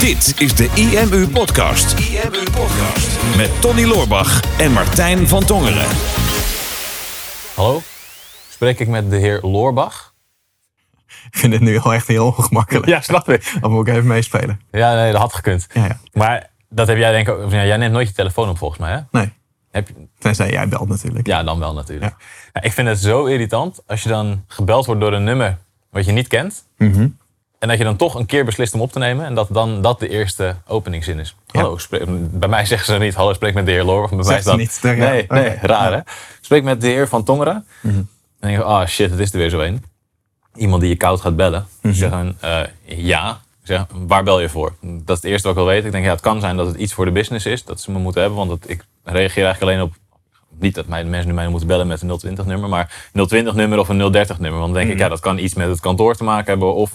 Dit is de IMU Podcast. IMU Podcast. Met Tony Loorbach en Martijn van Tongeren. Hallo, spreek ik met de heer Loorbach? Ik vind het nu al echt heel ongemakkelijk. Ja, snap ik. Dan moet ik even meespelen. Ja, nee, dat had gekund. Ja, ja. Maar dat heb jij denk ik ook. of ja, jij neemt nooit je telefoon op volgens mij, hè? Nee, Heb je, tenzij jij belt natuurlijk. ja, dan wel natuurlijk. Ja, ik vind het zo irritant als je dan gebeld wordt door een nummer wat je niet kent. Mhm. En dat je dan toch een keer beslist om op te nemen. En dat dan dat de eerste openingszin is. Hallo, spreek- bij mij zeggen ze niet, hallo, spreek met de heer Loorbach. Bij mij is dat, niet. Nee, nee, raar hè. Spreek met de heer van Tongeren. Mhm. En dan denk je, ah shit, het is er weer zo een. Iemand die je koud gaat bellen. Mhm. Dus zeg dan, eh, ja. Zeg, waar bel je voor? Dat is het eerste wat ik wil weten. Ik denk, ja, het kan zijn dat het iets voor de business is. Dat ze me moeten hebben. Want het- ik reageer eigenlijk alleen op... Niet dat mij, mensen nu mij moeten bellen met een 020-nummer. Maar 020-nummer of een 030-nummer. Want dan denk ik, Mhm. ja, dat kan iets met het kantoor te maken hebben. Of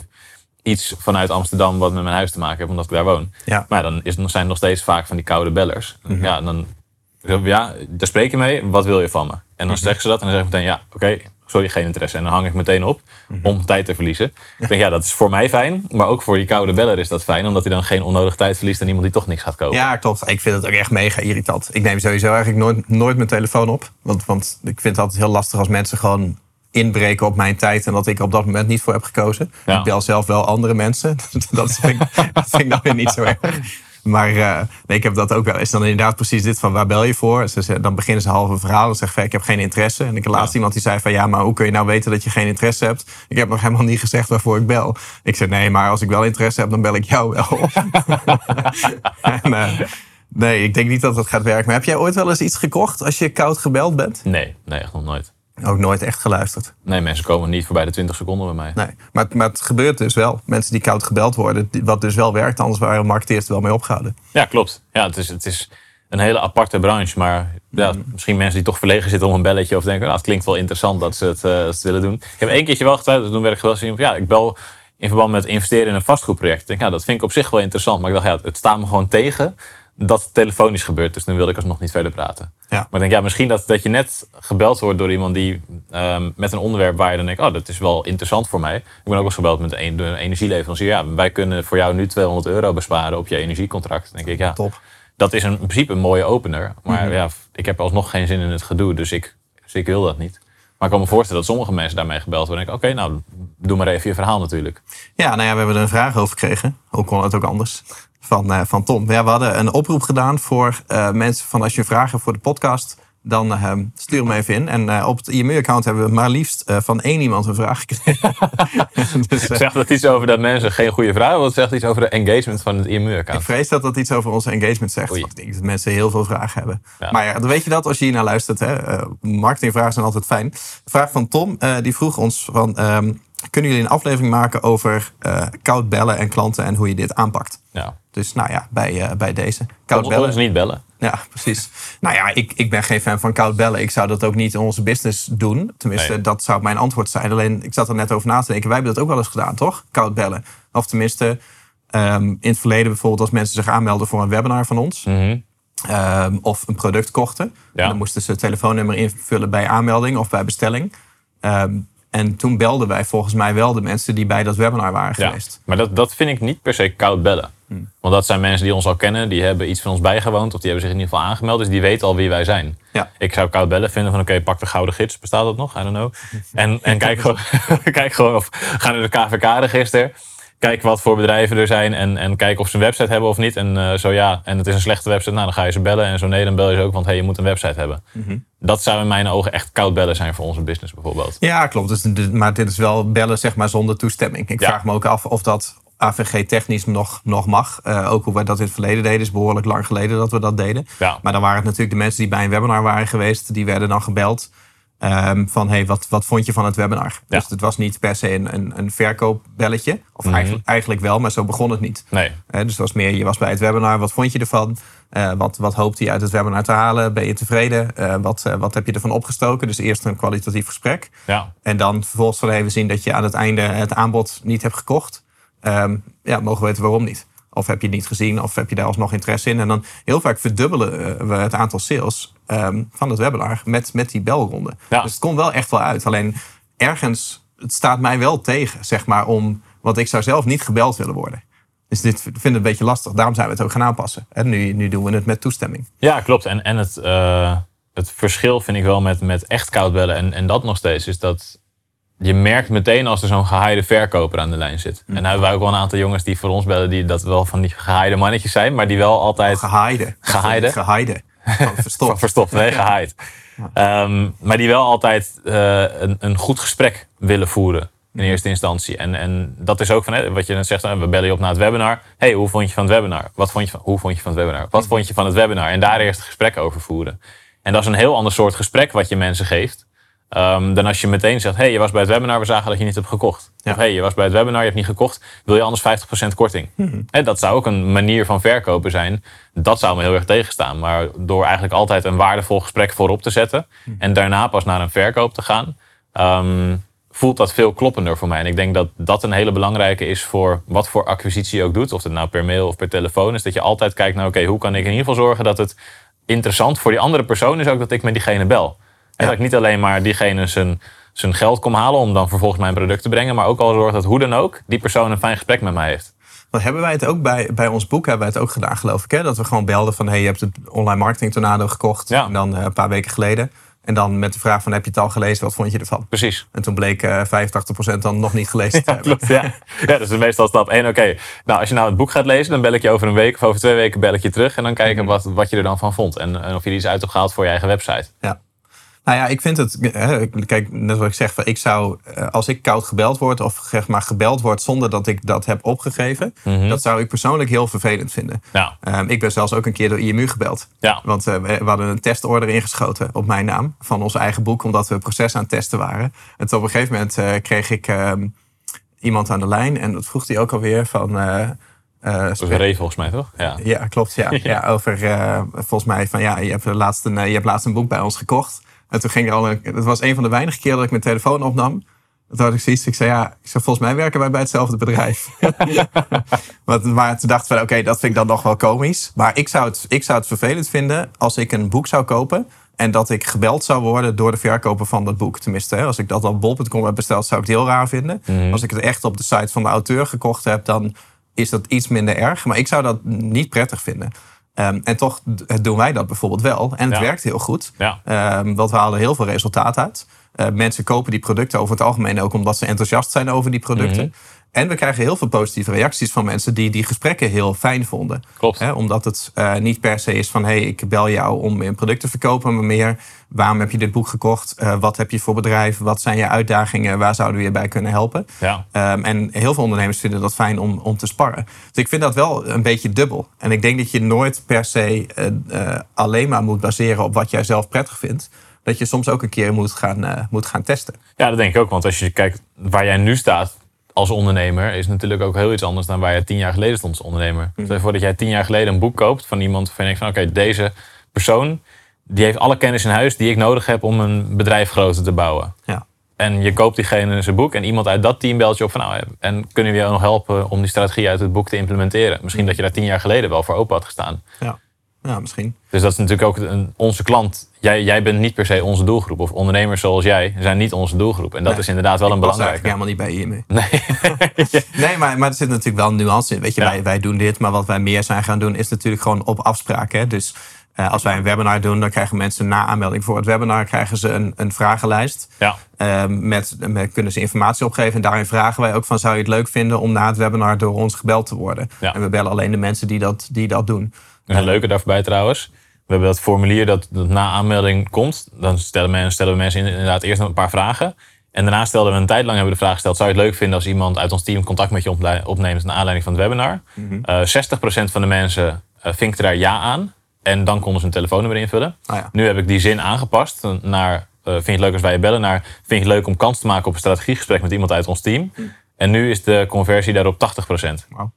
iets vanuit Amsterdam wat met mijn huis te maken heeft. Omdat ik daar woon. Ja. Maar dan is, zijn er nog steeds vaak van die koude bellers. Mhm. Ja, dan... Ja, daar spreek je mee. Wat wil je van me? En dan Mhm. zeggen ze dat. En dan zeg ik meteen, ja, oké, sorry, geen interesse. En dan hang ik meteen op Mhm. om tijd te verliezen. Ik denk, ja, dat is voor mij fijn. Maar ook voor die koude beller is dat fijn. Omdat hij dan geen onnodige tijd verliest aan iemand die toch niks gaat kopen. Ja, klopt. Ik vind het ook echt mega irritant. Ik neem sowieso eigenlijk nooit, nooit mijn telefoon op. Want, want ik vind het altijd heel lastig als mensen gewoon inbreken op mijn tijd en dat ik er op dat moment niet voor heb gekozen. Ja. Ik bel zelf wel andere mensen. dat, vind ik, dat vind ik dan weer niet zo erg. Maar eh, nee, ik heb dat ook wel. Is dan inderdaad precies dit van waar bel je voor? Ze, dan beginnen ze half een verhaal en zeggen ik heb geen interesse. En ik heb laatst iemand die zei van ja, maar hoe kun je nou weten dat je geen interesse hebt? Ik heb nog helemaal niet gezegd waarvoor ik bel. Ik zei nee, maar als ik wel interesse heb, dan bel ik jou wel. en, eh, nee, ik denk niet dat dat gaat werken. Maar heb jij ooit wel eens iets gekocht als je koud gebeld bent? Nee, nee, echt nog nooit. Ook nooit echt geluisterd. Nee, mensen komen niet voorbij de 20 seconden bij mij. Nee, maar, het- maar het gebeurt dus wel. Mensen die koud gebeld worden, wat dus wel werkt, anders waren marketeers er wel mee opgehouden. Ja, klopt. Ja, het is, het is een hele aparte branche. Maar ja, misschien mensen die toch verlegen zitten om een belletje. Of denken, nou, het klinkt wel interessant dat ze het, eh, dat ze willen doen. Ik heb één keertje wel getwijfeld. Toen werd ik wel zien ja, ik bel in verband met investeren in een vastgoedproject. Ik denk, ja, dat vind ik op zich wel interessant. Maar ik dacht, ja, het staat me gewoon tegen dat telefonisch gebeurt. Dus toen wilde ik alsnog niet verder praten. Ja. Maar ik denk, ja, misschien dat, dat je net gebeld wordt door iemand die ehm, met een onderwerp waar je dan denkt, oh, dat is wel interessant voor mij. Ik ben ook wel eens gebeld met een, een energieleverancier. Ja, wij kunnen voor jou nu 200 euro besparen op je energiecontract. Dan denk ik, ja, Top. dat is een, in principe een mooie opener. Maar ja, ik heb alsnog geen zin in het gedoe, dus ik, dus ik wil dat niet. Maar ik kan me voorstellen dat sommige mensen daarmee gebeld worden. Oké, nou, doe maar even je verhaal natuurlijk. Ja, nou ja, we hebben er een vraag over gekregen. Hoe kon het ook anders? Van, eh, van Tom. Ja, we hadden een oproep gedaan voor eh, mensen van als je hebt voor de podcast, dan eh, stuur hem even in. En op het IMU-account hebben we maar liefst van één iemand een vraag gekregen. dus, Zegt dat iets over dat mensen geen goede vragen hebben? Of zegt iets over de engagement van het ik IMU-account? vrees dat dat iets over onze engagement zegt. Oei. Want ik denk dat mensen heel veel vragen hebben. Ja. Maar ja, dan weet je dat als je hier naar luistert. Hè? Marketingvragen zijn altijd fijn. De vraag van Tom, die vroeg ons van... ehm, kunnen jullie een aflevering maken over eh, koud bellen en klanten en hoe je dit aanpakt? Ja. Dus nou ja, bij, eh, bij deze. Koud bellen. ons niet bellen. Ja, precies. Nou ja, ik, ik ben geen fan van koud bellen. Ik zou dat ook niet in onze business doen. Tenminste, Nee. dat zou mijn antwoord zijn. Alleen, ik zat er net over na te denken. Wij hebben dat ook wel eens gedaan, toch? Koud bellen. Of tenminste, ehm, in het verleden bijvoorbeeld als mensen zich aanmelden voor een webinar van ons. Mhm. ehm, of een product kochten. Ja. Dan moesten ze het telefoonnummer invullen bij aanmelding of bij bestelling. Ehm, en toen belden wij volgens mij wel de mensen die bij dat webinar waren Ja. geweest. Maar dat, dat vind ik niet per se koud bellen. Hmm. Want dat zijn mensen die ons al kennen. Die hebben iets van ons bijgewoond. Of die hebben zich in ieder geval aangemeld. Dus die weten al wie wij zijn. Ja. Ik zou koud bellen vinden van oké, pak de gouden gids. Bestaat dat nog? I don't know. En, en kijk, gewoon, kijk gewoon of ga naar de KVK-register. Kijk wat voor bedrijven er zijn. En, en kijk of ze een website hebben of niet. En eh, zo ja, en het is een slechte website. Nou, dan ga je ze bellen. En zo nee, dan bel je ze ook. Want hey, je moet een website hebben. Mhm. Dat zou in mijn ogen echt koud bellen zijn voor onze business bijvoorbeeld. Ja, klopt. Dus, dit- maar dit is wel bellen zeg maar, zonder toestemming. Ik Ja. vraag me ook af of dat AVG-technisch nog, nog mag. Eh, ook hoe wij dat in het verleden deden. is behoorlijk lang geleden dat we dat deden. Ja. Maar dan waren het natuurlijk de mensen die bij een webinar waren geweest. Die werden dan gebeld. Ehm, van, hey, wat, wat vond je van het webinar? Ja. Mhm. Dus het was niet per se een, een, een verkoopbelletje. Of eigenlijk, eigenlijk wel, maar zo begon het niet. Nee. Dus het was meer, je was bij het webinar, wat vond je ervan? Eh, wat, wat hoopte je uit het webinar te halen? Ben je tevreden? Eh, wat, eh, wat heb je ervan opgestoken? Dus eerst een kwalitatief gesprek. Ja. En dan vervolgens van even zien dat je aan het einde het aanbod niet hebt gekocht. Ehm, ja, mogen we weten waarom niet? Of heb je het niet gezien? Of heb je daar alsnog interesse in? En dan heel vaak verdubbelen eh, we het aantal sales ehm, van het webinar met, met die belronde. Ja. Dus het komt wel echt wel uit. Alleen ergens, het staat mij wel tegen, zeg maar, om... Want ik zou zelf niet gebeld willen worden. Dus dit vind ik een beetje lastig. Daarom zijn we het ook gaan aanpassen. En nu, nu doen we het met toestemming. Ja, klopt. En, en het, uh, het verschil vind ik wel met, met echt koud bellen en, en dat nog steeds, is dat je merkt meteen als er zo'n gehaaide verkoper aan de lijn zit. En nou hebben we ook wel een aantal jongens die voor ons bellen, die dat wel van die gehaaide mannetjes zijn, maar die wel altijd. Oh, gehaaide. Gehaaide. Gehaaide. Verstopt. Verstopt, nee, gehaaid. Um, maar die wel altijd uh, een, een goed gesprek willen voeren in eerste instantie. En, en dat is ook van hè, wat je net zegt, we bellen je op na het webinar. hey, hoe vond je van het webinar? Wat vond je van, hoe vond je van het webinar? Wat vond je van het webinar? En daar eerst het gesprek over voeren. En dat is een heel ander soort gesprek wat je mensen geeft. Um, dan als je meteen zegt, hey, je was bij het webinar, we zagen dat je niet hebt gekocht. Ja. Of hey, je was bij het webinar, je hebt niet gekocht, wil je anders 50% korting? Mm dat zou ook een manier van verkopen zijn. Dat zou me heel erg tegenstaan. Maar door eigenlijk altijd een waardevol gesprek voorop te zetten mhm. en daarna pas naar een verkoop te gaan, um, voelt dat veel kloppender voor mij. En ik denk dat dat een hele belangrijke is voor wat voor acquisitie je ook doet. Of het nou per mail of per telefoon is. Dat je altijd kijkt naar, oké, hoe kan ik in ieder geval zorgen dat het interessant voor die andere persoon is ook dat ik met diegene bel. En dat ik niet alleen maar diegene zijn, zijn geld kom halen om dan vervolgens mijn product te brengen. Maar ook al zorg dat hoe dan ook die persoon een fijn gesprek met mij heeft. Dan hebben wij het ook bij, bij ons boek hebben wij het ook gedaan, geloof ik. Hè? Dat we gewoon belden van hey, je hebt het online marketing tornado gekocht. En dan uh, een paar weken geleden. En dan met de vraag van heb je het al gelezen, wat vond je ervan? Precies. En toen bleek uh, eh, 85% dan nog niet gelezen te hebben. Klopt, ja. ja, dus meestal stap 1. Oké, nou als je nou het boek gaat lezen, dan bel ik je over een week of over twee weken bel ik je terug. En dan kijken mm wat, wat je er dan van vond. En, en of je er iets uit hebt gehaald voor je eigen website. Ja. Nou ja, ik vind het. Kijk, net wat ik zeg, ik zou, eh, als ik koud gebeld word, of zeg maar gebeld word zonder dat ik dat heb opgegeven, mhm. dat zou ik persoonlijk heel vervelend vinden. Ja. Um, ik ben zelfs ook een keer door IMU gebeld. Ja. Want uh, we, hadden een testorder ingeschoten op mijn naam van ons eigen boek, omdat we het proces aan het testen waren. En op een gegeven moment uh, kreeg ik um, iemand aan de lijn en dat vroeg hij ook alweer van. Uh, dat is een volgens mij, toch? Ja, ja klopt. Ja. ja. over uh, volgens mij van ja, je hebt, laatst een, je hebt laatst een boek bij ons gekocht. En toen ging er al een, het was een van de weinige keren dat ik mijn telefoon opnam. Toen had ik zoiets, ik zei ja, ik zei, volgens mij werken wij bij hetzelfde bedrijf. maar, maar toen dachten we, oké, dat vind ik dan nog wel komisch. Maar ik zou, het, ik zou het vervelend vinden als ik een boek zou kopen en dat ik gebeld zou worden door de verkoper van dat boek. Tenminste, als ik dat op bol.com heb besteld, zou ik het heel raar vinden. Mhm. Als ik het echt op de site van de auteur gekocht heb, dan is dat iets minder erg. Maar ik zou dat niet prettig vinden. Um, en toch doen wij dat bijvoorbeeld wel. En het werkt heel goed. Ja. Um, want we halen heel veel resultaat uit. Uh, mensen kopen die producten over het algemeen ook omdat ze enthousiast zijn over die producten. Mm en we krijgen heel veel positieve reacties van mensen die die gesprekken heel fijn vonden. Klopt. omdat het uh, niet per se is van hé, hey, ik bel jou om een product te verkopen, maar meer waarom heb je dit boek gekocht? Uh, wat heb je voor bedrijf? Wat zijn je uitdagingen? Waar zouden we je bij kunnen helpen? Ja. Um, en heel veel ondernemers vinden dat fijn om, om te sparren. Dus ik vind dat wel een beetje dubbel. En ik denk dat je nooit per se uh, alleen maar moet baseren op wat jij zelf prettig vindt dat je soms ook een keer moet gaan, uh, moet gaan testen. Ja, dat denk ik ook. Want als je kijkt waar jij nu staat, als ondernemer is natuurlijk ook heel iets anders dan waar je tien jaar geleden stond als ondernemer. Mm. Stel je voor dat jij tien jaar geleden een boek koopt van iemand waarvan je denkt van oké, deze persoon die heeft alle kennis in huis die ik nodig heb om een bedrijf groter te bouwen. Ja. En je koopt diegene zijn boek en iemand uit dat team belt je op van nou, en kunnen we jou nog helpen om die strategie uit het boek te implementeren? Misschien mm. dat je daar tien jaar geleden wel voor open had gestaan. Ja. Ja, misschien. Dus dat is natuurlijk ook een, onze klant. Jij, jij bent niet per se onze doelgroep. Of ondernemers zoals jij zijn niet onze doelgroep. En dat is inderdaad wel een belangrijke. Ik helemaal niet bij je mee. Nee, nee maar, maar er zit natuurlijk wel een nuance in. Weet je, wij, wij doen dit, maar wat wij meer zijn gaan doen is natuurlijk gewoon op afspraken. Dus uh, als wij een webinar doen, dan krijgen mensen na aanmelding voor het webinar krijgen ze een, een vragenlijst. Ja. Uh, met, met, kunnen ze informatie opgeven. En daarin vragen wij ook van zou je het leuk vinden om na het webinar door ons gebeld te worden. Ja. En we bellen alleen de mensen die dat, die dat doen. Een leuke daarbij trouwens. We hebben dat formulier dat, dat na aanmelding komt. Dan stellen, mensen, stellen mensen inderdaad eerst een paar vragen. En daarna stelden we een tijd lang hebben we de vraag gesteld: zou je het leuk vinden als iemand uit ons team contact met je opneemt naar aanleiding van het webinar? Mm -hmm. uh, 60% van de mensen uh, vinkte daar ja aan. En dan konden ze een telefoonnummer invullen. Ah, ja. Nu heb ik die zin aangepast naar: uh, vind je het leuk als wij je bellen? Naar vind je het leuk om kans te maken op een strategiegesprek met iemand uit ons team? Mm. En nu is de conversie daarop 80%. Wow.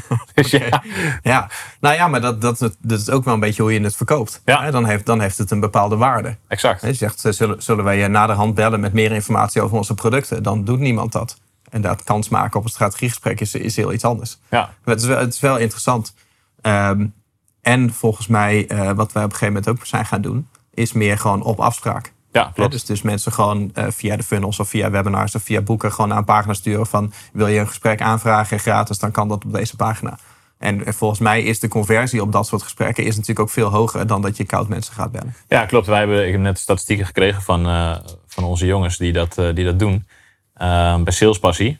dus ja. ja. Nou ja, maar dat, dat, dat is ook wel een beetje hoe je het verkoopt. Ja. Dan, heeft, dan heeft het een bepaalde waarde. Exact. Je zegt, eh, zullen, zullen wij je naderhand bellen met meer informatie over onze producten? Dan doet niemand dat. En dat kans maken op een strategiegesprek is, is heel iets anders. Ja. het, is wel, het is wel interessant. Um, en volgens mij, uh, wat wij op een gegeven moment ook zijn gaan doen, is meer gewoon op afspraak. Ja, klopt. dus, dus mensen gewoon uh, via de funnels of via webinars of via boeken gewoon naar een pagina sturen van wil je een gesprek aanvragen gratis, dan kan dat op deze pagina. En volgens mij is de conversie op dat soort gesprekken is natuurlijk ook veel hoger dan dat je koud mensen gaat bellen. Ja, klopt. Wij hebben, ik heb net statistieken gekregen van, uh, van onze jongens die dat, uh, die dat doen. Uh, bij Salespassie.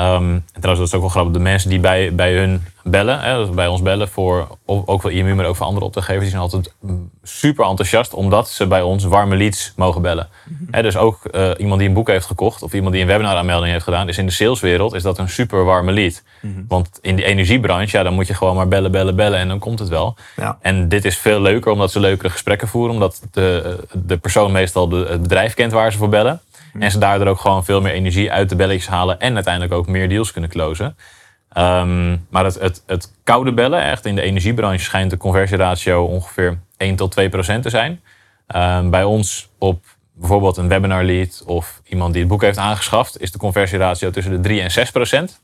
Um, en trouwens, dat is ook wel grappig. De mensen die bij, bij hun bellen, hè, dus bij ons bellen voor ook wel IMU, maar ook voor andere opdrachtgevers, die zijn altijd super enthousiast omdat ze bij ons warme leads mogen bellen. Mm dus ook uh, iemand die een boek heeft gekocht of iemand die een webinar aanmelding heeft gedaan, is in de saleswereld is dat een super warme lead. Mm -hmm. Want in die energiebranche, ja, dan moet je gewoon maar bellen, bellen, bellen en dan komt het wel. Ja. En dit is veel leuker omdat ze leukere gesprekken voeren, omdat de, de persoon meestal de, het bedrijf kent waar ze voor bellen. En ze daardoor ook gewoon veel meer energie uit de belletjes halen en uiteindelijk ook meer deals kunnen closen. Um, maar het, het, het, koude bellen, echt in de energiebranche, schijnt de conversieratio ongeveer 1 tot 2 procent te zijn. Um, bij ons op bijvoorbeeld een webinar lead of iemand die het boek heeft aangeschaft, is de conversieratio tussen de 3 en 6 procent.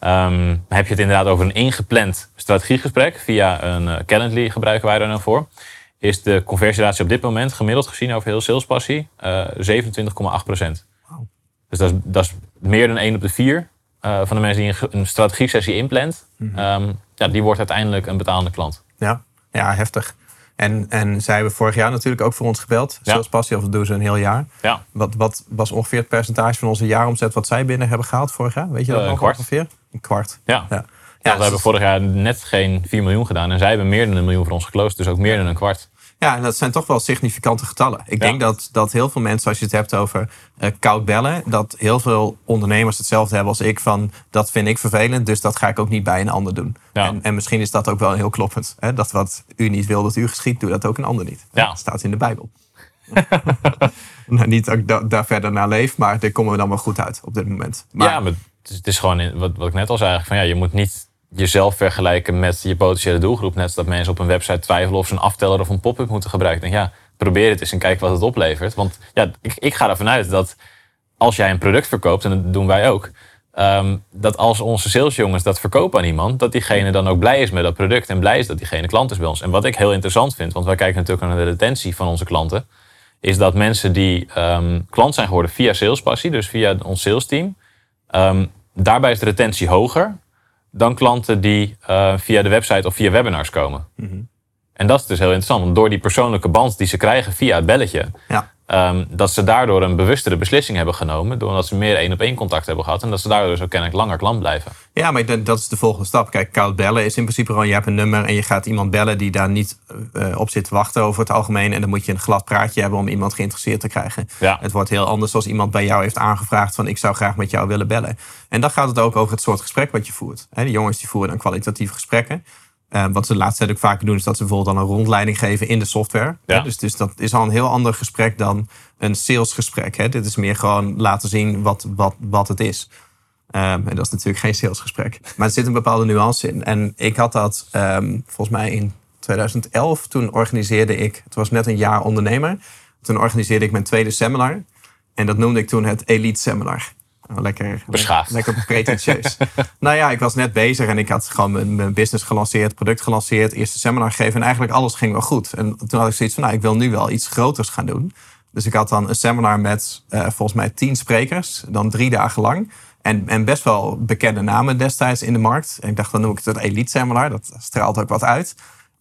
Um, heb je het inderdaad over een ingepland strategiegesprek via een uh, Calendly gebruiken wij daar dan voor is de conversieratio op dit moment gemiddeld gezien over heel salespassie uh, 27,8 procent. Wow. Dus dat is, dat is meer dan 1 op de 4 uh, van de mensen die een, een strategie-sessie inplant. Mm -hmm. um, ja, die wordt uiteindelijk een betalende klant. Ja, ja heftig. En, en zij hebben vorig jaar natuurlijk ook voor ons gebeld. Ja. Salespassie, of dat doen ze een heel jaar. Ja. Wat, wat was ongeveer het percentage van onze jaaromzet wat zij binnen hebben gehaald vorig jaar? Weet je dat Uh, nog kwart. ongeveer? Een kwart. Ja. Ja. Ja, we hebben vorig jaar net geen 4 miljoen gedaan. En zij hebben meer dan een miljoen voor ons geclosed. Dus ook meer dan een kwart. Ja, en dat zijn toch wel significante getallen. Ik Ja. denk dat, dat heel veel mensen, als je het hebt over eh, koud bellen, dat heel veel ondernemers hetzelfde hebben als ik. Van dat vind ik vervelend, dus dat ga ik ook niet bij een ander doen. Ja. En, en misschien is dat ook wel heel kloppend. Hè? Dat wat u niet wil dat u geschiet, doe dat ook een ander niet. Ja. Dat staat in de Bijbel. nou, niet dat ik da- daar verder naar leef, maar daar komen we dan wel goed uit op dit moment. Maar, ja, maar het is, het is gewoon wat, wat ik net al zei. Eigenlijk, van, ja, je moet niet jezelf vergelijken met je potentiële doelgroep. Net dat mensen op een website twijfelen of ze een afteller of een pop-up moeten gebruiken. Ik denk, ja, probeer het eens en kijk wat het oplevert. Want ja, ik, ik ga ervan uit dat als jij een product verkoopt, en dat doen wij ook... ehm, dat als onze salesjongens dat verkopen aan iemand... dat diegene dan ook blij is met dat product en blij is dat diegene klant is bij ons. En wat ik heel interessant vind, want wij kijken natuurlijk naar de retentie van onze klanten... is dat mensen die ehm, klant zijn geworden via salespassie, dus via ons salesteam... ehm, daarbij is de retentie hoger dan klanten die eh, via de website of via webinars komen. En dat is dus heel interessant, want door die persoonlijke band die ze krijgen via het belletje, ja. Ehm, dat ze daardoor een bewustere beslissing hebben genomen, doordat ze meer één op één contact hebben gehad en dat ze daardoor dus ook kennelijk langer klant blijven. Ja, maar ik denk dat is de volgende stap. Kijk, koud bellen is in principe gewoon, je hebt een nummer en je gaat iemand bellen die daar niet eh, op zit te wachten over het algemeen. En dan moet je een glad praatje hebben om iemand geïnteresseerd te krijgen. Ja. Het wordt heel anders als iemand bij jou heeft aangevraagd van ik zou graag met jou willen bellen. En dan gaat het ook over het soort gesprek wat je voert. De jongens die voeren dan kwalitatieve gesprekken. Eh, wat ze de laatste tijd ook vaker doen, is dat ze bijvoorbeeld dan een rondleiding geven in de software. Ja. Dus, dus dat is al een heel ander gesprek dan een salesgesprek. Hè. Dit is meer gewoon laten zien wat, wat, wat het is. Ehm, en dat is natuurlijk geen salesgesprek. Maar er zit een bepaalde nuance in. En ik had dat ehm, volgens mij in 2011. Toen organiseerde ik, het was net een jaar ondernemer. Toen organiseerde ik mijn tweede seminar. En dat noemde ik toen het Elite Seminar. Nou, Lekker, Beschaafd. Lekker pretentieus. nou ja, ik was net bezig en ik had gewoon mijn, mijn business gelanceerd, product gelanceerd, eerste seminar gegeven. En eigenlijk alles ging wel goed. En toen had ik zoiets van, nou, ik wil nu wel iets groters gaan doen. Dus ik had dan een seminar met eh, volgens mij tien sprekers, dan drie dagen lang. En, en best wel bekende namen destijds in de markt. En ik dacht, dan noem ik het het Elite Seminar. Dat straalt ook wat uit.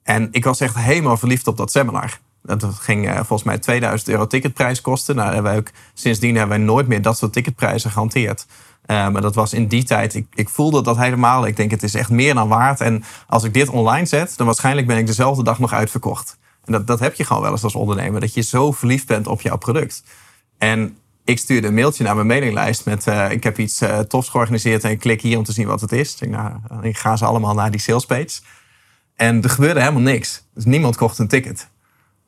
En ik was echt helemaal verliefd op dat seminar. Dat ging eh, volgens mij 2000 euro ticketprijs kosten. Nou, wij ook, sindsdien hebben wij nooit meer dat soort ticketprijzen gehanteerd. Eh, maar dat was in die tijd, ik, ik voelde dat helemaal. Ik denk, het is echt meer dan waard. En als ik dit online zet, dan waarschijnlijk ben ik dezelfde dag nog uitverkocht. En dat, dat heb je gewoon wel eens als ondernemer. Dat je zo verliefd bent op jouw product. En ik stuurde een mailtje naar mijn mailinglijst met... eh, ik heb iets eh, tofs georganiseerd en klik hier om te zien wat het is. Ik nou, dan gaan ze allemaal naar die salespage. En er gebeurde helemaal niks. Dus niemand kocht een ticket.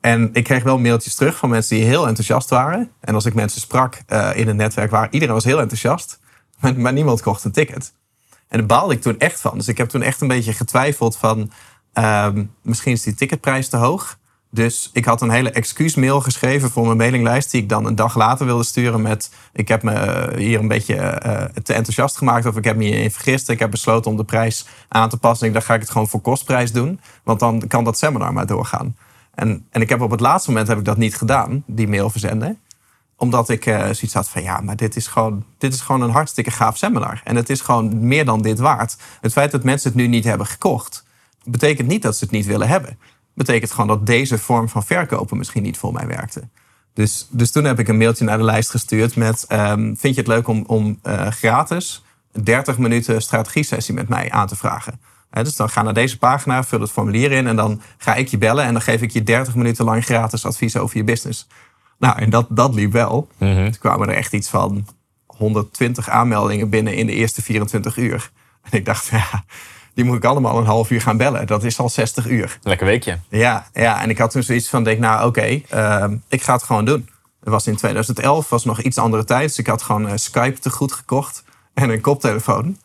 En ik kreeg wel mailtjes terug van mensen die heel enthousiast waren. En als ik mensen sprak eh, in het netwerk, waar iedereen was heel enthousiast. Maar, niemand kocht een ticket. En daar baalde ik toen echt van. Dus ik heb toen echt een beetje getwijfeld van... ehm, misschien is die ticketprijs te hoog. Dus ik had een hele excuusmail geschreven voor mijn mailinglijst... die ik dan een dag later wilde sturen met... ik heb me eh, hier een beetje eh, te enthousiast gemaakt... of ik heb me hierin vergist. Ik heb besloten om de prijs aan te passen. Ik dacht, ga ik het gewoon voor kostprijs doen. Want dan kan dat seminar maar doorgaan. En, en ik heb op het laatste moment heb ik dat niet gedaan, die mail verzenden omdat ik uh, zoiets had van ja, maar dit is, gewoon, dit is gewoon een hartstikke gaaf seminar. En het is gewoon meer dan dit waard. Het feit dat mensen het nu niet hebben gekocht, betekent niet dat ze het niet willen hebben. Betekent gewoon dat deze vorm van verkopen misschien niet voor mij werkte. Dus, dus toen heb ik een mailtje naar de lijst gestuurd met: um, Vind je het leuk om, om uh, gratis 30 minuten strategie-sessie met mij aan te vragen? Dus dan ga naar deze pagina, vul het formulier in en dan ga ik je bellen en dan geef ik je 30 minuten lang gratis advies over je business. Nou, en dat, dat liep wel. Mm Toen kwamen er echt iets van 120 aanmeldingen binnen in de eerste 24 uur. En ik dacht, ja, die moet ik allemaal een half uur gaan bellen. Dat is al 60 uur. Lekker weekje. Ja, ja en ik had toen zoiets van, denk nou oké, ehm, ik ga het gewoon doen. Het was in 2011, was nog iets andere tijd. Dus ik had gewoon uh, Skype te goed gekocht en een koptelefoon.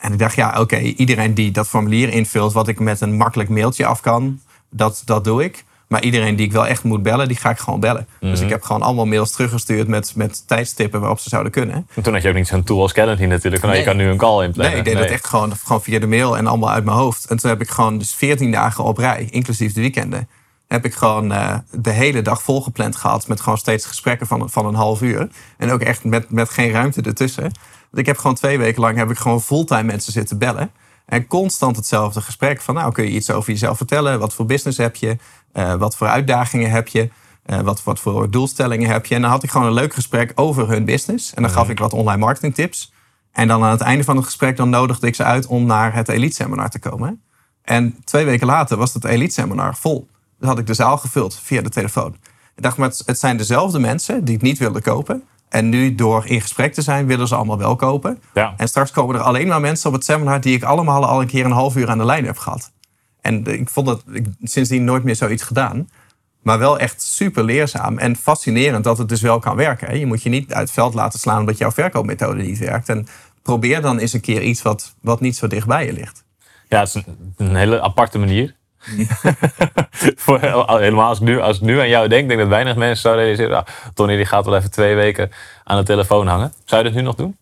En ik dacht, ja oké, iedereen die dat formulier invult... wat ik met een makkelijk mailtje af kan, dat, dat doe ik. Maar iedereen die ik wel echt moet bellen, die ga ik gewoon bellen. Dus ik mhm. heb gewoon allemaal mails teruggestuurd met, met tijdstippen waarop ze zouden kunnen. En toen had je ook niet zo'n tool als Calendly natuurlijk. Van, nee. Je kan nu een call inplannen. Nee, ik deed dat echt gewoon, gewoon via de mail en allemaal uit mijn hoofd. En toen heb ik gewoon dus 14 dagen op rij, inclusief de weekenden heb ik gewoon uh, de hele dag volgepland gehad. Met gewoon steeds gesprekken van, van een half uur. En ook echt met, met geen ruimte ertussen. Ik heb gewoon twee weken lang heb ik gewoon fulltime mensen zitten bellen. En constant hetzelfde gesprek. Van nou, kun je iets over jezelf vertellen? Wat voor business heb je? Uh, wat voor uitdagingen heb je? Uh, wat, wat voor doelstellingen heb je? En dan had ik gewoon een leuk gesprek over hun business. En dan gaf mhm. ik wat online marketing tips. En dan aan het einde van het gesprek dan nodigde ik ze uit om naar het Elite Seminar te komen. En twee weken later was het Elite Seminar vol. Dan had ik de zaal gevuld via de telefoon. Ik dacht, maar het zijn dezelfde mensen die het niet wilden kopen. En nu door in gesprek te zijn, willen ze allemaal wel kopen. Ja. En straks komen er alleen maar mensen op het seminar die ik allemaal al een keer een half uur aan de lijn heb gehad. En ik vond dat ik sindsdien nooit meer zoiets gedaan. Maar wel echt super leerzaam en fascinerend dat het dus wel kan werken. Je moet je niet uit het veld laten slaan omdat jouw verkoopmethode niet werkt. En probeer dan eens een keer iets wat, wat niet zo dichtbij je ligt. Ja, het is een, een hele aparte manier. Voor, helemaal als ik, nu, als ik nu aan jou denk, denk dat weinig mensen zouden realiseren... Ah, Tony die gaat wel even twee weken aan de telefoon hangen. Zou je dat nu nog doen?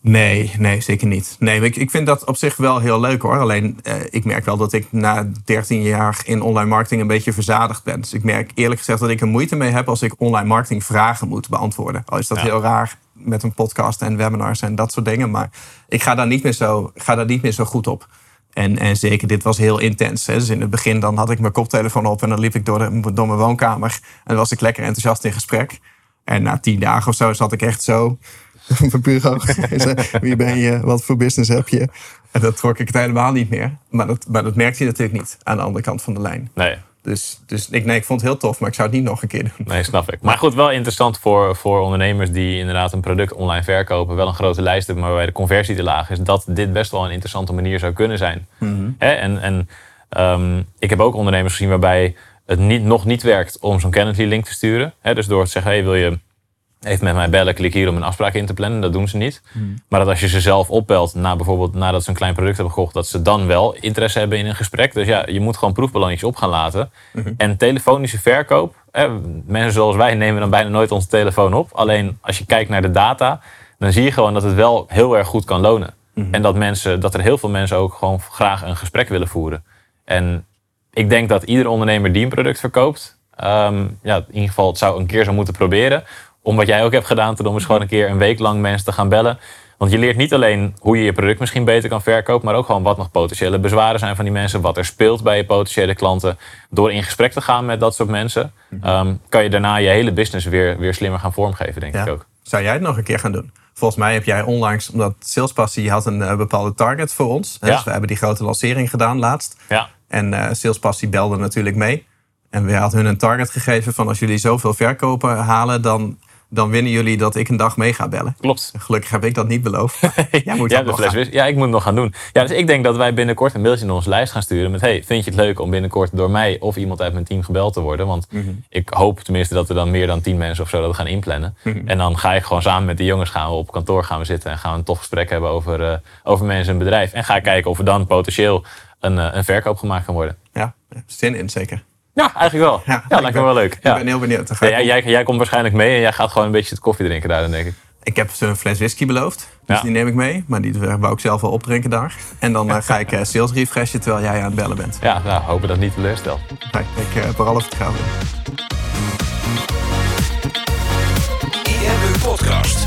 Nee, nee, zeker niet. Nee, ik, ik vind dat op zich wel heel leuk hoor. Alleen eh, ik merk wel dat ik na 13 jaar in online marketing een beetje verzadigd ben. Dus ik merk eerlijk gezegd dat ik er moeite mee heb als ik online marketing vragen moet beantwoorden. Al is dat heel raar met een podcast en webinars en dat soort dingen. Maar ik ga daar niet meer zo, ga daar niet meer zo goed op. En, zeker, dit was heel intens. Hè. Dus in het begin dan had ik mijn koptelefoon op en dan liep ik door, de, door mijn woonkamer. En dan was ik lekker enthousiast in gesprek. En na tien dagen of zo zat ik echt zo mijn bureau. Wie ben je? Wat voor business heb je? En dat trok ik het helemaal niet meer. Maar dat, maar dat merkte je natuurlijk niet aan de andere kant van de lijn. Nee. Dus, dus ik, nee, ik vond het heel tof, maar ik zou het niet nog een keer doen. Nee, snap ik. Maar goed, wel interessant voor, voor ondernemers die inderdaad een product online verkopen. Wel een grote lijst hebben, maar waarbij de conversie te laag is. Dat dit best wel een interessante manier zou kunnen zijn. Mm En, en um, ik heb ook ondernemers gezien waarbij het niet, nog niet werkt om zo'n Calendly link te sturen. Dus door te zeggen, hey, wil je even met mij bellen, klik hier om een afspraak in te plannen. Dat doen ze niet. Hmm. Maar dat als je ze zelf opbelt, na bijvoorbeeld nadat ze een klein product hebben gekocht, dat ze dan wel interesse hebben in een gesprek. Dus ja, je moet gewoon proefballonnetjes op gaan laten. Hmm. En telefonische verkoop, mensen zoals wij nemen dan bijna nooit onze telefoon op. Alleen als je kijkt naar de data, dan zie je gewoon dat het wel heel erg goed kan lonen. Hmm. En dat, mensen, dat er heel veel mensen ook gewoon graag een gesprek willen voeren. En ik denk dat ieder ondernemer die een product verkoopt, ehm, ja, in ieder geval het zou een keer zou moeten proberen om wat jij ook hebt gedaan, om eens gewoon een keer een week lang mensen te gaan bellen. Want je leert niet alleen hoe je je product misschien beter kan verkopen, maar ook gewoon wat nog potentiële bezwaren zijn van die mensen, wat er speelt bij je potentiële klanten. Door in gesprek te gaan met dat soort mensen, mhm. ehm, kan je daarna je hele business weer, weer slimmer gaan vormgeven, denk ik ook. Zou jij het nog een keer gaan doen? Volgens mij heb jij onlangs, omdat Salespassie had een uh, bepaalde target voor ons. Ja. Dus we hebben die grote lancering gedaan laatst. Ja. En uh, Salespassie belde natuurlijk mee. En we hadden hun een target gegeven van als jullie zoveel verkopen halen, dan dan winnen jullie dat ik een dag mee ga bellen. Klopt. Gelukkig heb ik dat niet beloofd. Jij moet ja, nog gaan. ja, ik moet het nog gaan doen. Ja, dus ik denk dat wij binnenkort een mailtje naar onze lijst gaan sturen met... hey, vind je het leuk om binnenkort door mij of iemand uit mijn team gebeld te worden? Want mhm. ik hoop tenminste dat er dan meer dan tien mensen of zo dat gaan inplannen. Mhm. En dan ga ik gewoon samen met die jongens gaan we op kantoor gaan we zitten... en gaan we een tof gesprek hebben over, uh, over mensen en bedrijf. En ga kijken of er dan potentieel een, uh, een verkoop gemaakt kan worden. Ja, zin in zeker. Ja, eigenlijk wel. Ja, lijkt me wel leuk. Ik ben heel benieuwd. Ja, jij, jij komt waarschijnlijk mee en jij gaat gewoon een beetje het koffie drinken daar, dan denk ik. Ik heb ze een fles whisky beloofd. Dus Ja. die neem ik mee. Maar die wou ik zelf wel opdrinken daar. En dan eh, ga ik eh, sales refreshen terwijl jij aan het bellen bent. Ja, nou, hopen dat niet teleurstelt. Nee, ik eh, heb er alle vertrouwen in. IMU Podcast.